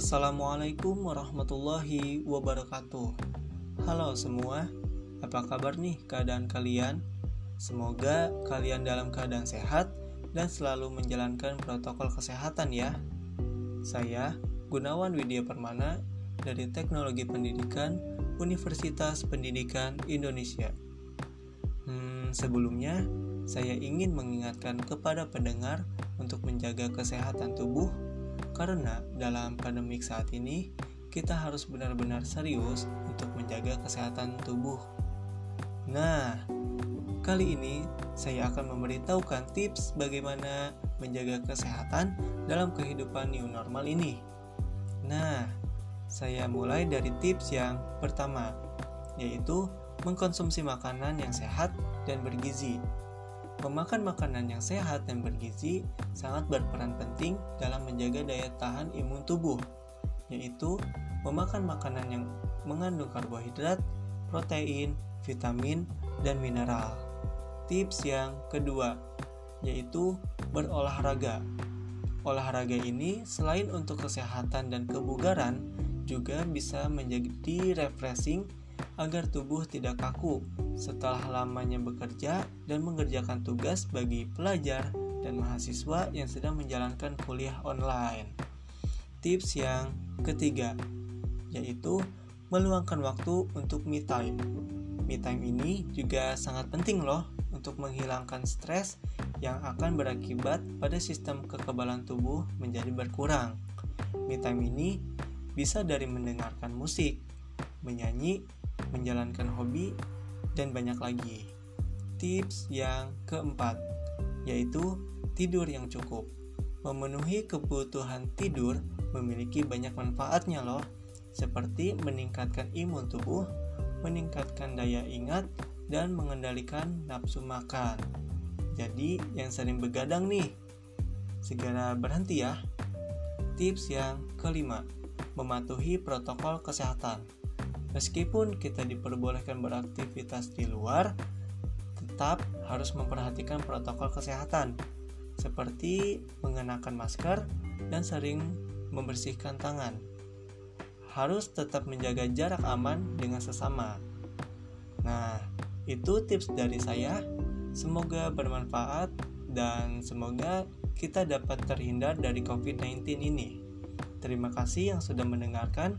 Assalamualaikum warahmatullahi wabarakatuh. Halo semua, apa kabar nih keadaan kalian? Semoga kalian dalam keadaan sehat dan selalu menjalankan protokol kesehatan ya. Saya Gunawan Widya Permana dari Teknologi Pendidikan Universitas Pendidikan Indonesia. Hmm, sebelumnya, saya ingin mengingatkan kepada pendengar untuk menjaga kesehatan tubuh karena dalam pandemik saat ini, kita harus benar-benar serius untuk menjaga kesehatan tubuh. Nah, kali ini saya akan memberitahukan tips bagaimana menjaga kesehatan dalam kehidupan new normal ini. Nah, saya mulai dari tips yang pertama, yaitu mengkonsumsi makanan yang sehat dan bergizi. Memakan makanan yang sehat dan bergizi sangat berperan penting dalam menjaga daya tahan imun tubuh, yaitu memakan makanan yang mengandung karbohidrat, protein, vitamin, dan mineral. Tips yang kedua yaitu berolahraga. Olahraga ini selain untuk kesehatan dan kebugaran, juga bisa menjadi refreshing agar tubuh tidak kaku setelah lamanya bekerja dan mengerjakan tugas bagi pelajar dan mahasiswa yang sedang menjalankan kuliah online. Tips yang ketiga yaitu meluangkan waktu untuk me time. Me time ini juga sangat penting loh untuk menghilangkan stres yang akan berakibat pada sistem kekebalan tubuh menjadi berkurang. Me time ini bisa dari mendengarkan musik, menyanyi, menjalankan hobi, dan banyak lagi. Tips yang keempat yaitu tidur yang cukup. Memenuhi kebutuhan tidur memiliki banyak manfaatnya loh, seperti meningkatkan imun tubuh, meningkatkan daya ingat, dan mengendalikan nafsu makan. Jadi, yang sering begadang nih, segera berhenti ya. Tips yang kelima, mematuhi protokol kesehatan. Meskipun kita diperbolehkan beraktivitas di luar, tetap harus memperhatikan protokol kesehatan, seperti mengenakan masker dan sering membersihkan tangan. Harus tetap menjaga jarak aman dengan sesama. Nah, itu tips dari saya. Semoga bermanfaat dan semoga kita dapat terhindar dari COVID-19 ini. Terima kasih yang sudah mendengarkan.